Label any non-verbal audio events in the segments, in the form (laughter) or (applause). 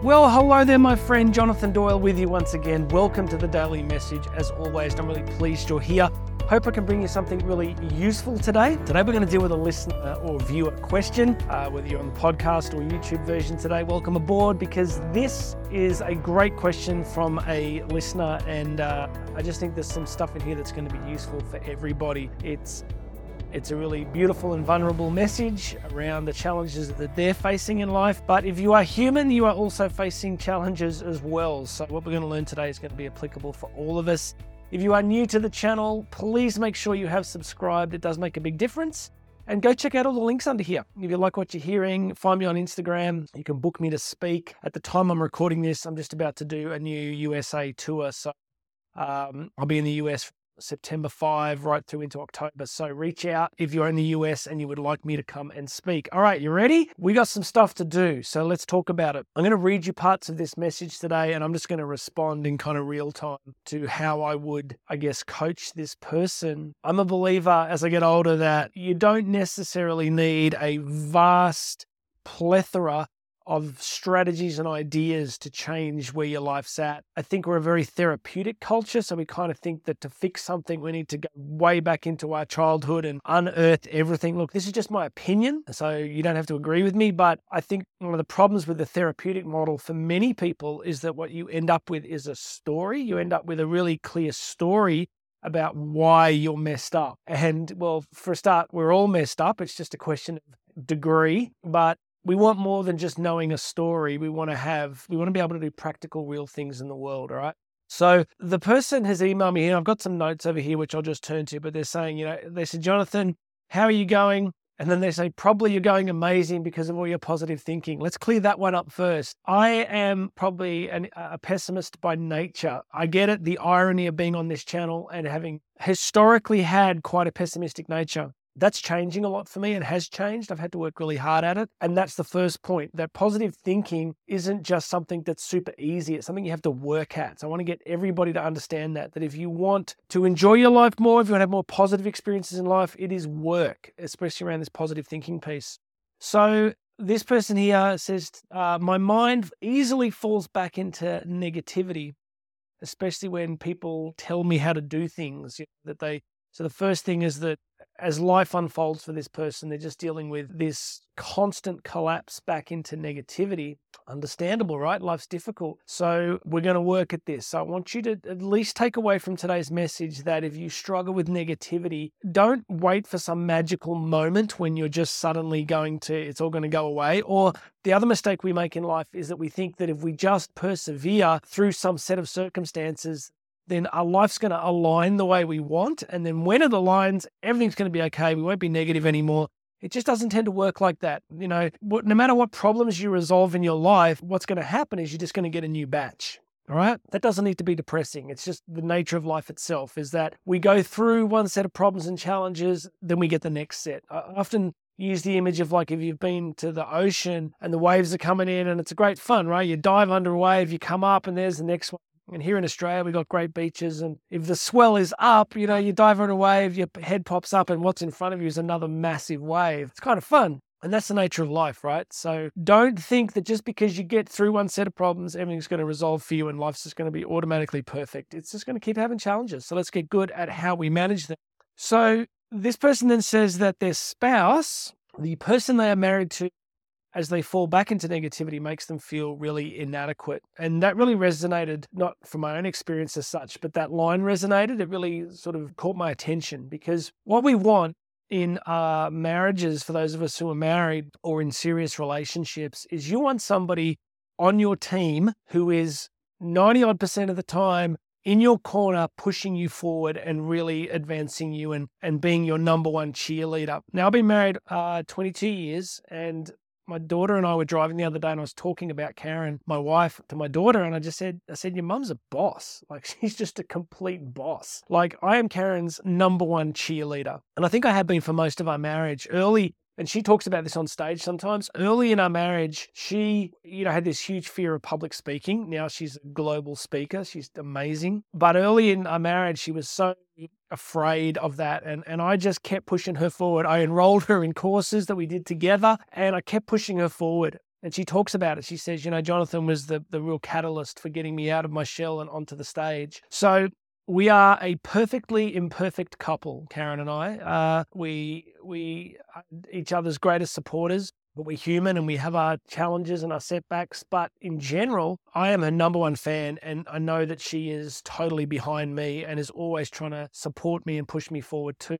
Well, hello there, my friend Jonathan Doyle with you once again. Welcome to the Daily Message. As always, I'm really pleased you're here. Hope I can bring you something really useful today. Today, we're going to deal with a listener or viewer question, uh, whether you're on the podcast or YouTube version today. Welcome aboard because this is a great question from a listener, and uh, I just think there's some stuff in here that's going to be useful for everybody. It's it's a really beautiful and vulnerable message around the challenges that they're facing in life. But if you are human, you are also facing challenges as well. So, what we're going to learn today is going to be applicable for all of us. If you are new to the channel, please make sure you have subscribed. It does make a big difference. And go check out all the links under here. If you like what you're hearing, find me on Instagram. You can book me to speak. At the time I'm recording this, I'm just about to do a new USA tour. So um, I'll be in the US September 5 right through into October. So reach out if you're in the US and you would like me to come and speak. All right, you ready? We got some stuff to do. So let's talk about it. I'm going to read you parts of this message today and I'm just going to respond in kind of real time to how I would, I guess, coach this person. I'm a believer as I get older that you don't necessarily need a vast plethora of strategies and ideas to change where your life's at. I think we're a very therapeutic culture, so we kind of think that to fix something, we need to go way back into our childhood and unearth everything. Look, this is just my opinion, so you don't have to agree with me, but I think one of the problems with the therapeutic model for many people is that what you end up with is a story. You end up with a really clear story about why you're messed up. And well, for a start, we're all messed up. It's just a question of degree. But we want more than just knowing a story. We want to have, we want to be able to do practical, real things in the world, all right? So the person has emailed me here. I've got some notes over here, which I'll just turn to, but they're saying, you know, they said, Jonathan, how are you going? And then they say, probably you're going amazing because of all your positive thinking. Let's clear that one up first. I am probably an, a pessimist by nature. I get it, the irony of being on this channel and having historically had quite a pessimistic nature that's changing a lot for me and has changed. I've had to work really hard at it. And that's the first point that positive thinking isn't just something that's super easy, it's something you have to work at. So I want to get everybody to understand that, that if you want to enjoy your life more, if you want to have more positive experiences in life, it is work, especially around this positive thinking piece. So this person here says, uh, My mind easily falls back into negativity, especially when people tell me how to do things that they. So the first thing is that as life unfolds for this person, they're just dealing with this constant collapse back into negativity. Understandable, right? Life's difficult. So we're going to work at this. So I want you to at least take away from today's message that if you struggle with negativity, don't wait for some magical moment when you're just suddenly going to, it's all going to go away. Or the other mistake we make in life is that we think that if we just persevere through some set of circumstances, then our life's going to align the way we want. And then when it aligns, everything's going to be okay. We won't be negative anymore. It just doesn't tend to work like that. You know, no matter what problems you resolve in your life, what's going to happen is you're just going to get a new batch. All right. That doesn't need to be depressing. It's just the nature of life itself is that we go through one set of problems and challenges, then we get the next set. I often use the image of like if you've been to the ocean and the waves are coming in and it's a great fun, right? You dive under a wave, you come up and there's the next one. And here in Australia, we've got great beaches. And if the swell is up, you know, you dive on a wave, your head pops up, and what's in front of you is another massive wave. It's kind of fun. And that's the nature of life, right? So don't think that just because you get through one set of problems, everything's going to resolve for you and life's just going to be automatically perfect. It's just going to keep having challenges. So let's get good at how we manage them. So this person then says that their spouse, the person they are married to, as they fall back into negativity makes them feel really inadequate. And that really resonated, not from my own experience as such, but that line resonated. It really sort of caught my attention because what we want in uh, marriages, for those of us who are married or in serious relationships, is you want somebody on your team who is 90 odd percent of the time in your corner, pushing you forward and really advancing you and, and being your number one cheerleader. Now, I've been married uh, 22 years and my daughter and I were driving the other day and I was talking about Karen, my wife, to my daughter. And I just said, I said, your mum's a boss. (laughs) Like she's just a complete boss. Like I am Karen's number one cheerleader. And I think I have been for most of our marriage. Early and she talks about this on stage sometimes. Early in our marriage, she, you know, had this huge fear of public speaking. Now she's a global speaker. She's amazing. But early in our marriage, she was so afraid of that. And, and I just kept pushing her forward. I enrolled her in courses that we did together and I kept pushing her forward. And she talks about it. She says, you know, Jonathan was the, the real catalyst for getting me out of my shell and onto the stage. So we are a perfectly imperfect couple, Karen and I. Uh, we we are each other's greatest supporters, but we're human and we have our challenges and our setbacks. But in general, I am her number one fan, and I know that she is totally behind me and is always trying to support me and push me forward too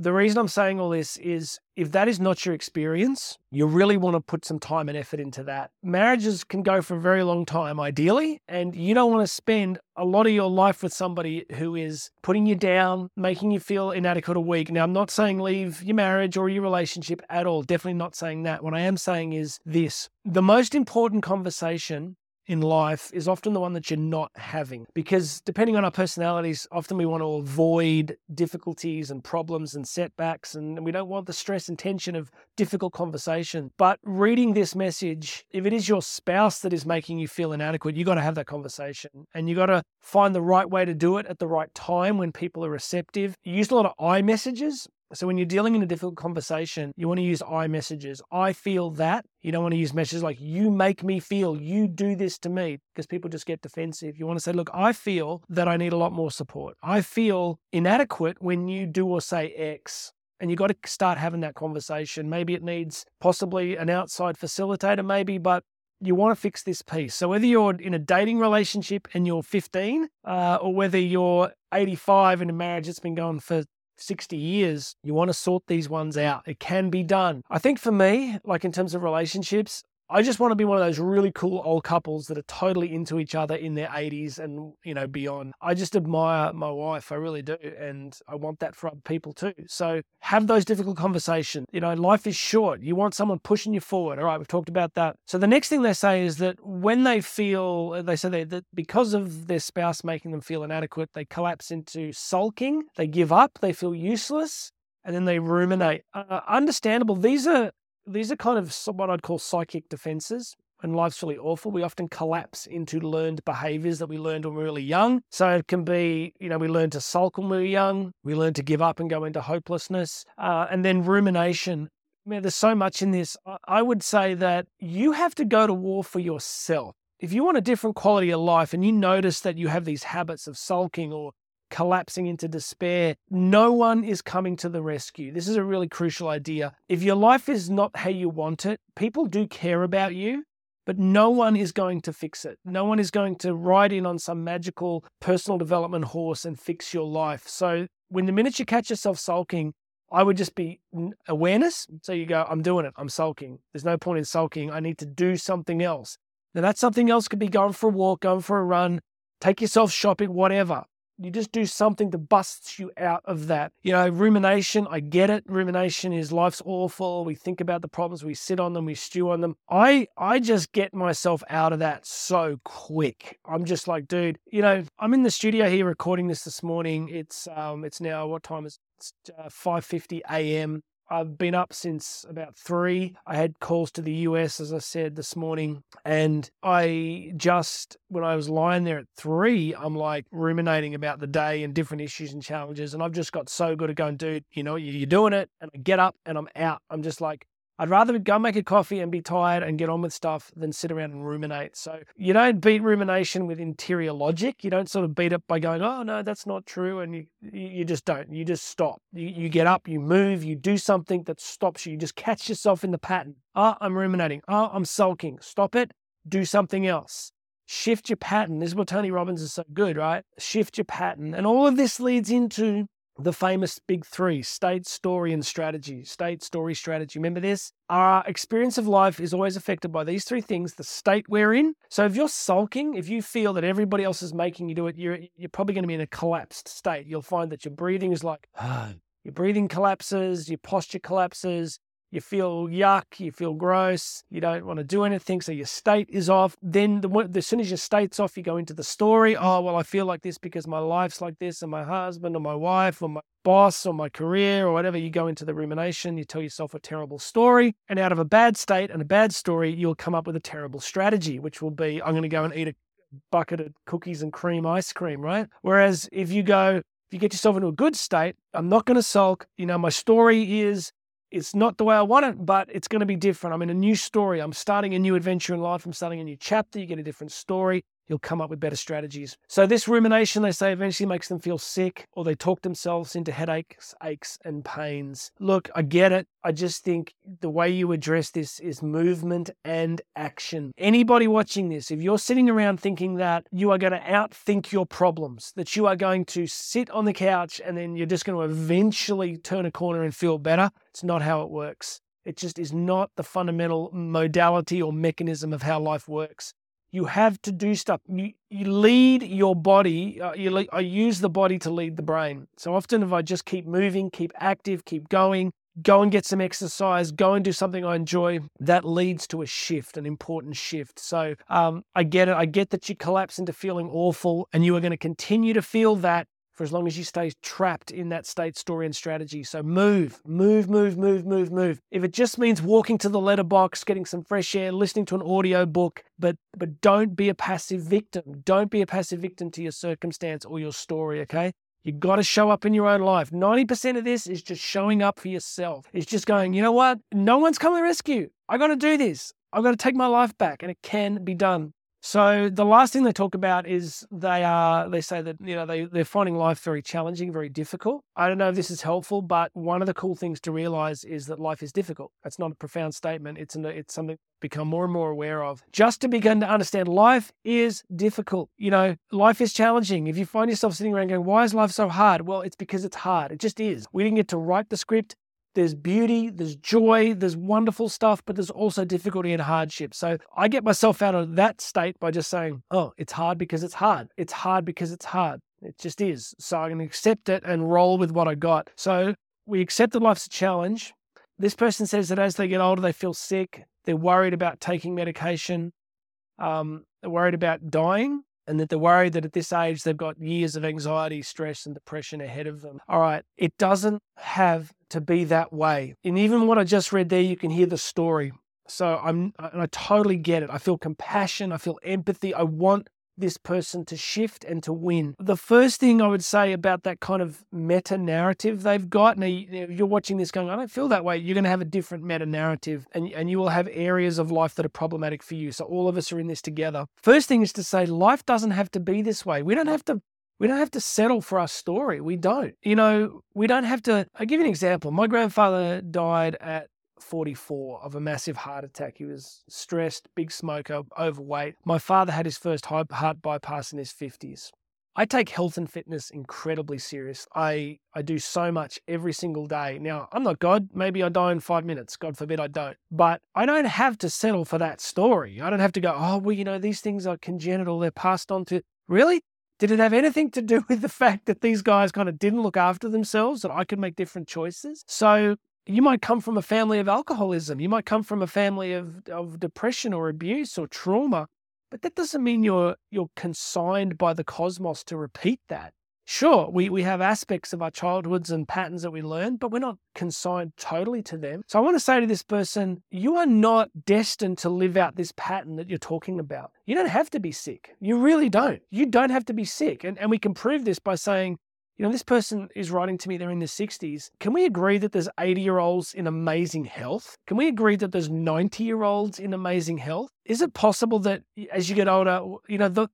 the reason I'm saying all this is if that is not your experience, you really want to put some time and effort into that. Marriages can go for a very long time, ideally, and you don't want to spend a lot of your life with somebody who is putting you down, making you feel inadequate or weak. Now, I'm not saying leave your marriage or your relationship at all. Definitely not saying that. What I am saying is this the most important conversation in life is often the one that you're not having. Because depending on our personalities, often we want to avoid difficulties and problems and setbacks, and we don't want the stress and tension of difficult conversation. But reading this message, if it is your spouse that is making you feel inadequate, you got to have that conversation and you got to find the right way to do it at the right time when people are receptive. You use a lot of I messages. So when you're dealing in a difficult conversation, you want to use I messages. I feel that. You don't want to use messages like you make me feel, you do this to me, because people just get defensive. You want to say, look, I feel that I need a lot more support. I feel inadequate when you do or say X. And you've got to start having that conversation. Maybe it needs possibly an outside facilitator, maybe, but you want to fix this piece. So whether you're in a dating relationship and you're 15, uh, or whether you're 85 in a marriage that's been going for 60 years, you want to sort these ones out. It can be done. I think for me, like in terms of relationships, I just want to be one of those really cool old couples that are totally into each other in their 80s and, you know, beyond. I just admire my wife. I really do. And I want that for other people too. So have those difficult conversations. You know, life is short. You want someone pushing you forward. All right, we've talked about that. So the next thing they say is that when they feel, they say that because of their spouse making them feel inadequate, they collapse into sulking, they give up, they feel useless, and then they ruminate. Uh, understandable. These are these are kind of what I'd call psychic defenses. When life's really awful, we often collapse into learned behaviors that we learned when we were really young. So it can be, you know, we learn to sulk when we were young, we learn to give up and go into hopelessness, uh, and then rumination. I mean, there's so much in this. I would say that you have to go to war for yourself. If you want a different quality of life and you notice that you have these habits of sulking or collapsing into despair. No one is coming to the rescue. This is a really crucial idea. If your life is not how you want it, people do care about you, but no one is going to fix it. No one is going to ride in on some magical personal development horse and fix your life. So, when the minute you catch yourself sulking, I would just be awareness. So you go, I'm doing it. I'm sulking. There's no point in sulking. I need to do something else. Now, that something else could be going for a walk, going for a run, take yourself shopping, whatever you just do something to busts you out of that. You know, rumination, I get it. Rumination is life's awful. We think about the problems, we sit on them, we stew on them. I I just get myself out of that so quick. I'm just like, dude, you know, I'm in the studio here recording this this morning. It's um it's now what time is it? It's uh, 5:50 a.m. I've been up since about three. I had calls to the US, as I said this morning. And I just, when I was lying there at three, I'm like ruminating about the day and different issues and challenges. And I've just got so good at going, dude, you know, you're doing it. And I get up and I'm out. I'm just like, I'd rather go make a coffee and be tired and get on with stuff than sit around and ruminate. So you don't beat rumination with interior logic. You don't sort of beat it by going, oh, no, that's not true. And you, you just don't. You just stop. You, you get up, you move, you do something that stops you. You just catch yourself in the pattern. Oh, I'm ruminating. Oh, I'm sulking. Stop it. Do something else. Shift your pattern. This is what Tony Robbins is so good, right? Shift your pattern. And all of this leads into the famous big three state, story, and strategy. State, story, strategy. Remember this? Our experience of life is always affected by these three things the state we're in. So if you're sulking, if you feel that everybody else is making you do it, you're, you're probably going to be in a collapsed state. You'll find that your breathing is like, (sighs) your breathing collapses, your posture collapses, you feel yuck, you feel gross, you don't want to do anything, so your state is off. Then, the, as soon as your state's off, you go into the story. Oh, well, I feel like this because my life's like this, and my husband, or my wife, or my boss, or my career, or whatever. You go into the rumination, you tell yourself a terrible story. And out of a bad state and a bad story, you'll come up with a terrible strategy, which will be I'm going to go and eat a bucket of cookies and cream ice cream, right? Whereas if you go, if you get yourself into a good state, I'm not going to sulk. You know, my story is it's not the way I want it, but it's going to be different. I'm in a new story. I'm starting a new adventure in life. I'm starting a new chapter. You get a different story you'll come up with better strategies. So, this rumination, they say, eventually makes them feel sick or they talk themselves into headaches, aches, and pains. Look, I get it. I just think the way you address this is movement and action. Anybody watching this, if you're sitting around thinking that you are going to outthink your problems, that you are going to sit on the couch and then you're just going to eventually turn a corner and feel better, it's not how it works. It just is not the fundamental modality or mechanism of how life works you have to do stuff. You, you lead your body. Uh, you I use the body to lead the brain. So often, if I just keep moving, keep active, keep going, go and get some exercise, go and do something I enjoy, that leads to a shift, an important shift. So um, I get it. I get that you collapse into feeling awful, and you are going to continue to feel that for as long as you stay trapped in that state, story, and strategy. So move, move, move, move, move, move. If it just means walking to the letterbox, getting some fresh air, listening to an audio book, but but don't be a passive victim. Don't be a passive victim to your circumstance or your story, okay? You got to show up in your own life. 90% of this is just showing up for yourself. It's just going, you know what? No one's coming to rescue. I got to do this. I've got to take my life back, and it can be done. So the last thing they talk about is they are they say that you know they they're finding life very challenging, very difficult. I don't know if this is helpful, but one of the cool things to realize is that life is difficult. That's not a profound statement. It's an, it's something become more and more aware of. Just to begin to understand life is difficult. You know, life is challenging. If you find yourself sitting around going, "Why is life so hard?" Well, it's because it's hard. It just is. We didn't get to write the script. There's beauty, there's joy, there's wonderful stuff, but there's also difficulty and hardship. So I get myself out of that state by just saying, oh, it's hard because it's hard. It's hard because it's hard. It just is. So I can accept it and roll with what I got. So we accept that life's a challenge. This person says that as they get older, they feel sick. They're worried about taking medication. Um, they're worried about dying and that they're worried that at this age they've got years of anxiety, stress, and depression ahead of them. All right, it doesn't have to be that way. And even what I just read there, you can hear the story. So I'm, and I totally get it. I feel compassion, I feel empathy. I want this person to shift and to win. The first thing I would say about that kind of meta narrative they've got, now you're watching this going, I don't feel that way, you're going to have a different meta narrative and, and you will have areas of life that are problematic for you. So all of us are in this together. First thing is to say, life doesn't have to be this way. We don't have to we don't have to settle for our story. We don't. You know, we don't have to. I'll give you an example. My grandfather died at 44 of a massive heart attack. He was stressed, big smoker, overweight. My father had his first heart bypass in his 50s. I take health and fitness incredibly serious. I, I do so much every single day. Now, I'm not God. Maybe I die in five minutes. God forbid I don't. But I don't have to settle for that story. I don't have to go, oh, well, you know, these things are congenital. They're passed on to. Really? Did it have anything to do (laughs) with the fact that these guys kind of didn't look after themselves, that I could make different choices? So you might come from a family of alcoholism. You might come from a family of, of depression or abuse or trauma, but that doesn't mean you're you're consigned by the cosmos to repeat that. Sure, we, we have aspects of our childhoods and patterns that we learn, but we're not consigned totally to them. So I want to say to this person, you are not destined to live out this pattern that you're talking about. You don't have to be sick. You really don't. You don't have to be sick. And, and we can prove this by saying, you know, this person is writing to me, they're in their 60s. Can we agree that there's 80 year olds in amazing health? Can we agree that there's 90 year olds in amazing health? Is it possible that as you get older, you know, the,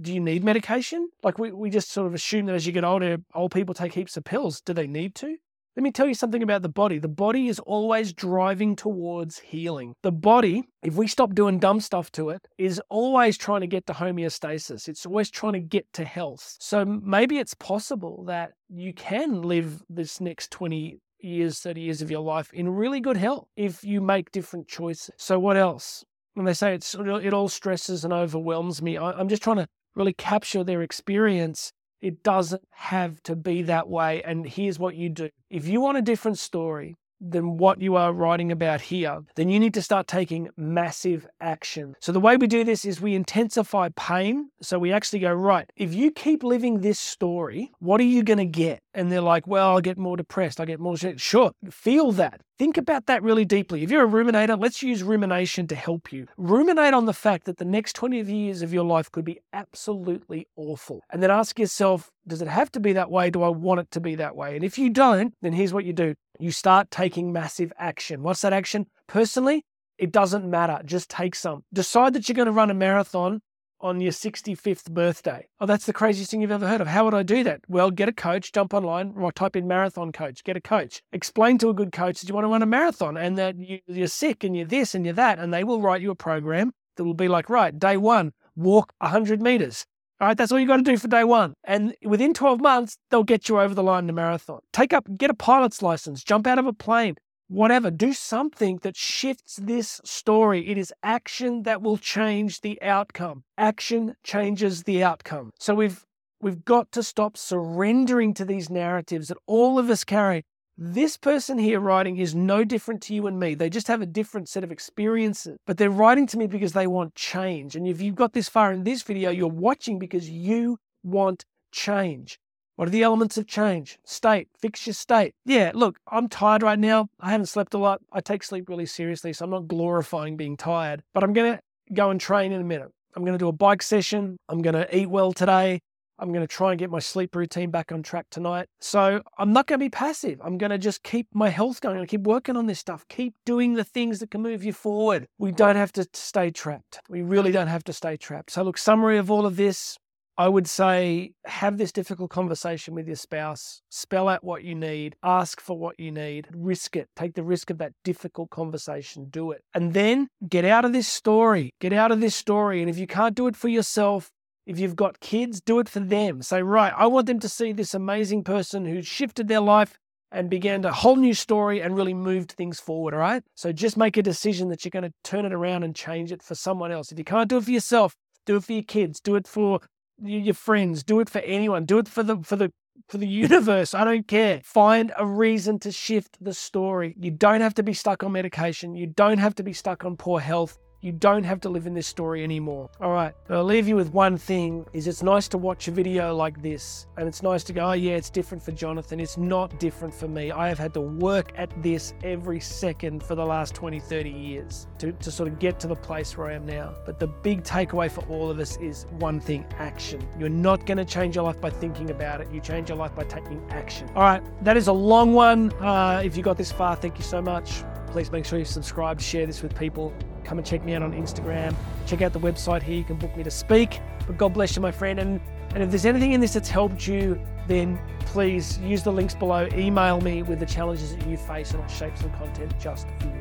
do you need medication? Like we, we just sort of assume that as you get older, old people take heaps of pills. Do they need to? Let me tell you something about the body. The body is always driving towards healing. The body, if we stop doing dumb stuff to it, is always trying to get to homeostasis. It's always trying to get to health. So maybe it's possible that you can live this next 20 years, 30 years of your life in really good health if you make different choices. So what else? When they say it's, it all stresses and overwhelms me, I'm just trying to really capture their experience it doesn't have to be that way. And here's what you do if you want a different story, than what you are writing about here, then you need to start taking massive action. So, the way we do this is we intensify pain. So, we actually go, right, if you keep living this story, what are you going to get? And they're like, well, I'll get more depressed. I'll get more. Sure, feel that. Think about that really deeply. If you're a ruminator, let's use rumination to help you. Ruminate on the fact that the next 20 years of your life could be absolutely awful. And then ask yourself, does it have to be that way? Do I want it to be that way? And if you don't, then here's what you do you start taking massive action. What's that action? Personally, it doesn't matter. Just take some. Decide that you're going to run a marathon on your 65th birthday. Oh, that's the craziest thing you've ever heard of. How would I do that? Well, get a coach, jump online, or type in marathon coach, get a coach. Explain to a good coach that you want to run a marathon and that you, you're sick and you're this and you're that, and they will write you a program that will be like, right, day one, walk 100 meters. All right, that's all you got to do for day one. And within 12 months, they'll get you over the line in the marathon. Take up, get a pilot's license, jump out of a plane, whatever. Do something that shifts this story. It is action that will change the outcome. Action changes the outcome. So we've we've got to stop surrendering to these narratives that all of us carry. This person here writing is no different to you and me. They just have a different set of experiences, but they're writing to me because they want change. And if you've got this far in this video, you're watching because you want change. What are the elements of change? State, fix your state. Yeah, look, I'm tired right now. I haven't slept a lot. I take sleep really seriously, so I'm not glorifying being tired, but I'm going to go and train in a minute. I'm going to do a bike session. I'm going to eat well today. I'm going to try and get my sleep routine back on track tonight. So I'm not going to be passive. I'm going to just keep my health going. To keep working on this stuff. Keep doing the things that can move you forward. We don't have to stay trapped. We really don't have to stay trapped. So, look, summary of all of this I would say have this difficult conversation with your spouse, spell out what you need, ask for what you need, risk it, take the risk of that difficult conversation, do it. And then get out of this story, get out of this story. And if you can't do it for yourself, if you've got kids, do it for them. Say, right, I want them to see this amazing person who shifted their life and began a whole new story and really moved things forward. All right. So just make a decision that you're going to turn it around and change it for someone else. If you can't do it for yourself, do it for your kids, do it for your friends, do it for anyone, do it for the for the for the (laughs) universe. I don't care. Find a reason to shift the story. You don't have to be stuck on medication. You don't have to be stuck on poor health. You don't have to live in this story anymore. All right, I'll leave you with one thing is it's nice to watch a video like this and it's nice to go, oh yeah, it's different for Jonathan. It's not different for me. I have had to work at this every second for the last 20, 30 years to, to sort of get to the place where I am now. But the big takeaway for all of us is one thing, action. You're not going to change your life by thinking about it. You change your life by taking action. All right, that is a long one. Uh, if you got this far, thank you so much. Please make sure you subscribe, share this with people. Come and check me out on Instagram. Check out the website here. You can book me to speak. But God bless you, my friend. And, and if there's anything in this that's helped you, then please use the links below. Email me with the challenges that you face, and I'll shape some content just for you.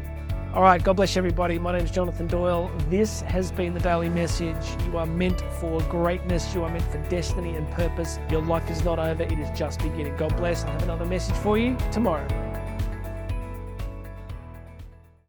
All right, God bless everybody. My name is Jonathan Doyle. This has been the Daily Message. You are meant for greatness. You are meant for destiny and purpose. Your life is not over, it is just beginning. God bless. I have another message for you tomorrow.